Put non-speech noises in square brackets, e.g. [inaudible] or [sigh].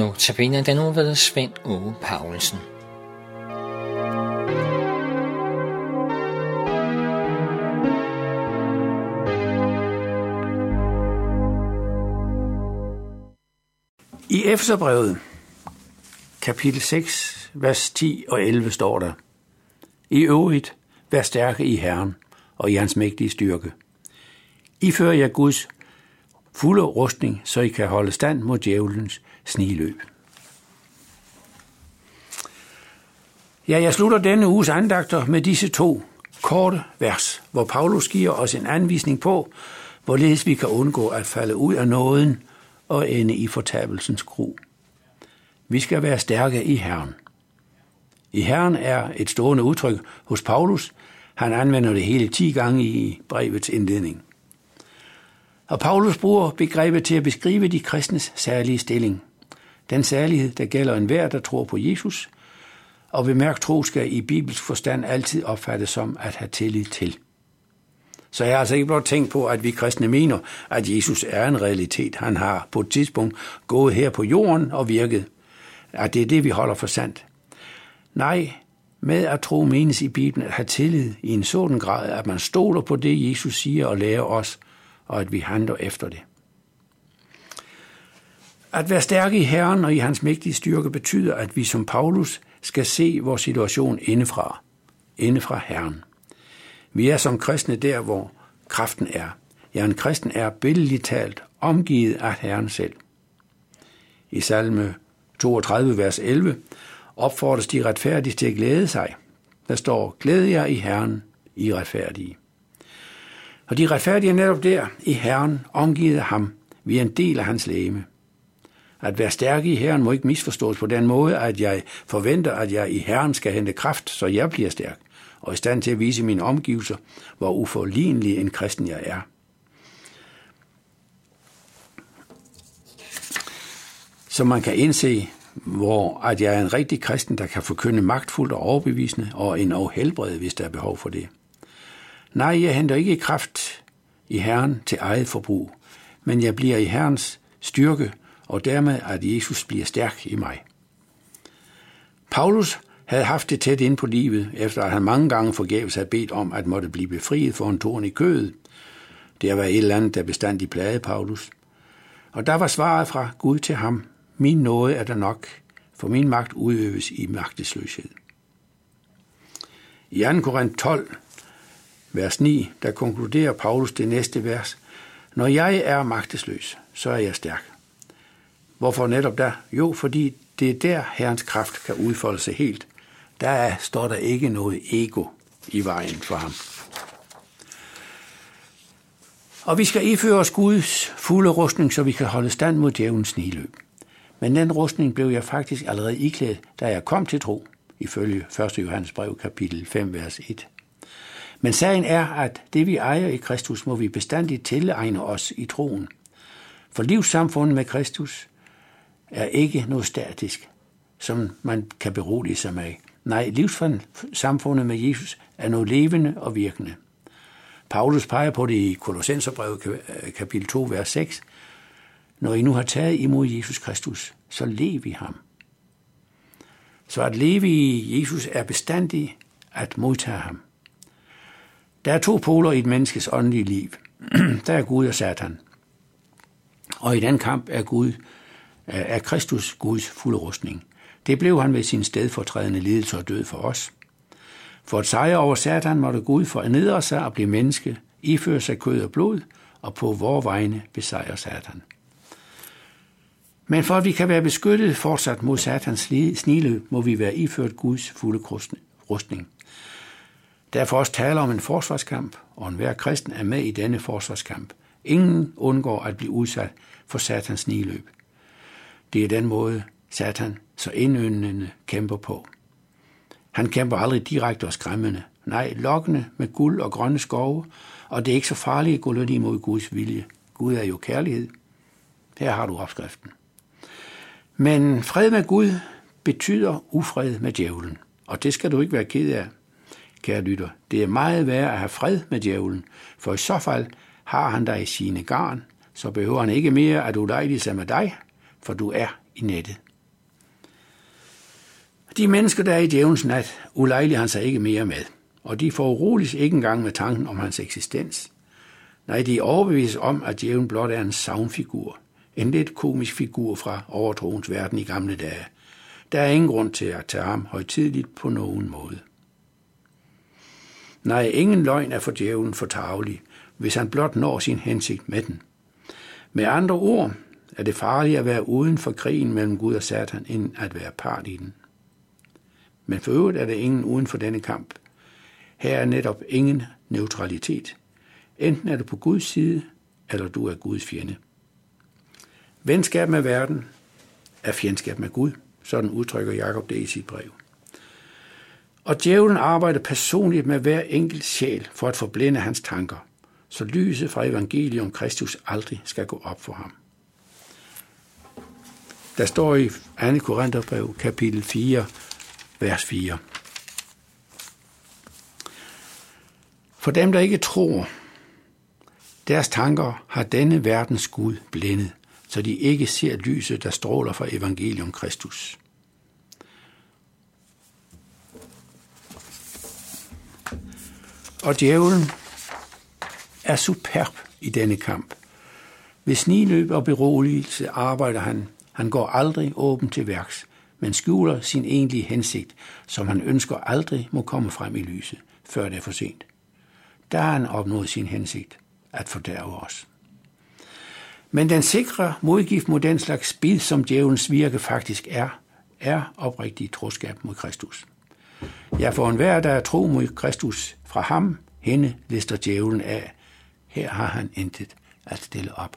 Nu tabiner den nu ved Svend Ove Paulsen. I Efterbrevet, kapitel 6, vers 10 og 11 står der, I øvrigt, vær stærke i Herren og i hans mægtige styrke. I fører jer Guds fulde rustning, så I kan holde stand mod djævelens sniløb. Ja, jeg slutter denne uges andagter med disse to korte vers, hvor Paulus giver os en anvisning på, hvorledes vi kan undgå at falde ud af nåden og ende i fortabelsens gru. Vi skal være stærke i Herren. I Herren er et stående udtryk hos Paulus. Han anvender det hele ti gange i brevets indledning. Og Paulus bruger begrebet til at beskrive de kristnes særlige stilling. Den særlighed, der gælder enhver, der tror på Jesus, og bemærk tro skal i bibelsk forstand altid opfattes som at have tillid til. Så jeg har altså ikke blot tænkt på, at vi kristne mener, at Jesus er en realitet. Han har på et tidspunkt gået her på jorden og virket. At det er det, vi holder for sandt. Nej, med at tro menes i Bibelen at have tillid i en sådan grad, at man stoler på det, Jesus siger og lærer os, og at vi handler efter det. At være stærke i Herren og i hans mægtige styrke betyder, at vi som Paulus skal se vores situation indefra, indefra Herren. Vi er som kristne der, hvor kraften er. Ja, en kristen er billedligt talt omgivet af Herren selv. I salme 32, vers 11, opfordres de retfærdige til at glæde sig. Der står, glæd jer i Herren, I retfærdige. Og de retfærdige er netop der, i Herren, omgivet af ham. Vi er en del af hans læme. At være stærk i Herren må ikke misforstås på den måde, at jeg forventer, at jeg i Herren skal hente kraft, så jeg bliver stærk, og i stand til at vise mine omgivelser, hvor uforlignelig en kristen jeg er. Så man kan indse, hvor at jeg er en rigtig kristen, der kan forkynde magtfuldt og overbevisende, og en helbred, hvis der er behov for det. Nej, jeg henter ikke kraft i Herren til eget forbrug, men jeg bliver i Herrens styrke, og dermed at Jesus bliver stærk i mig. Paulus havde haft det tæt ind på livet, efter at han mange gange forgæves havde bedt om at måtte blive befriet for en torn i kødet. Det var et eller andet, der i plagede Paulus. Og der var svaret fra Gud til ham, min nåde er der nok, for min magt udøves i magtesløshed. I 2. Korinther 12, vers 9, der konkluderer Paulus det næste vers. Når jeg er magtesløs, så er jeg stærk. Hvorfor netop der? Jo, fordi det er der, Herrens kraft kan udfolde sig helt. Der står der ikke noget ego i vejen for ham. Og vi skal iføre os Guds fulde rustning, så vi kan holde stand mod djævelens niløb. Men den rustning blev jeg faktisk allerede iklædt, da jeg kom til tro, ifølge 1. Johannes brev, kapitel 5, vers 1. Men sagen er, at det vi ejer i Kristus, må vi bestandigt tilegne os i troen. For livssamfundet med Kristus er ikke noget statisk, som man kan berolige sig med. Nej, livssamfundet med Jesus er noget levende og virkende. Paulus peger på det i Kolossenserbrevet kapitel 2, vers 6. Når I nu har taget imod Jesus Kristus, så lev i ham. Så at leve i Jesus er bestandigt at modtage ham. Der er to poler i et menneskes åndelige liv. [clears throat] der er Gud og Satan. Og i den kamp er Gud er Kristus Guds fulde rustning. Det blev han ved sin stedfortrædende lidelse og død for os. For at sejre over Satan måtte Gud fornedre sig og blive menneske, iføre sig kød og blod, og på vor vegne besejre Satan. Men for at vi kan være beskyttet fortsat mod Satans snile, må vi være iført Guds fulde rustning. Derfor også tale om en forsvarskamp, og enhver kristen er med i denne forsvarskamp. Ingen undgår at blive udsat for satans niløb. Det er den måde, Satan så indøndende kæmper på. Han kæmper aldrig direkte og skræmmende. Nej, lokkende med guld og grønne skove, og det er ikke så farligt at gå lidt imod Guds vilje. Gud er jo kærlighed. Her har du opskriften. Men fred med Gud betyder ufred med djævlen, og det skal du ikke være ked af kære lytter. Det er meget værd at have fred med djævlen, for i så fald har han dig i sine garn, så behøver han ikke mere at ulejlige sig med dig, for du er i nettet. De mennesker, der er i djævnens nat, ulejliger han sig ikke mere med, og de får uroligt ikke engang med tanken om hans eksistens. Nej, de er overbevist om, at djævlen blot er en savnfigur, en lidt komisk figur fra overtroens verden i gamle dage. Der er ingen grund til at tage ham højtidligt på nogen måde. Nej, ingen løgn er for djævlen for tavlig, hvis han blot når sin hensigt med den. Med andre ord er det farligt at være uden for krigen mellem Gud og Satan, end at være part i den. Men for øvrigt er der ingen uden for denne kamp. Her er netop ingen neutralitet. Enten er du på Guds side, eller du er Guds fjende. Venskab med verden er fjendskab med Gud. Sådan udtrykker Jakob det i sit brev. Og djævlen arbejder personligt med hver enkelt sjæl for at forblinde hans tanker, så lyset fra evangeliet om Kristus aldrig skal gå op for ham. Der står i 2. Korintherbrev, kapitel 4, vers 4. For dem, der ikke tror, deres tanker har denne verdens Gud blændet, så de ikke ser lyset, der stråler fra evangelium Kristus. Og djævlen er superb i denne kamp. Ved sniløb og beroligelse arbejder han. Han går aldrig åben til værks, men skjuler sin egentlige hensigt, som han ønsker aldrig må komme frem i lyset, før det er for sent. Der har han opnået sin hensigt, at fordærve os. Men den sikre modgift mod den slags spil, som djævelens virke faktisk er, er oprigtig troskab mod Kristus. Ja, for enhver, der er tro mod Kristus fra ham, hende lister djævlen af. Her har han intet at stille op.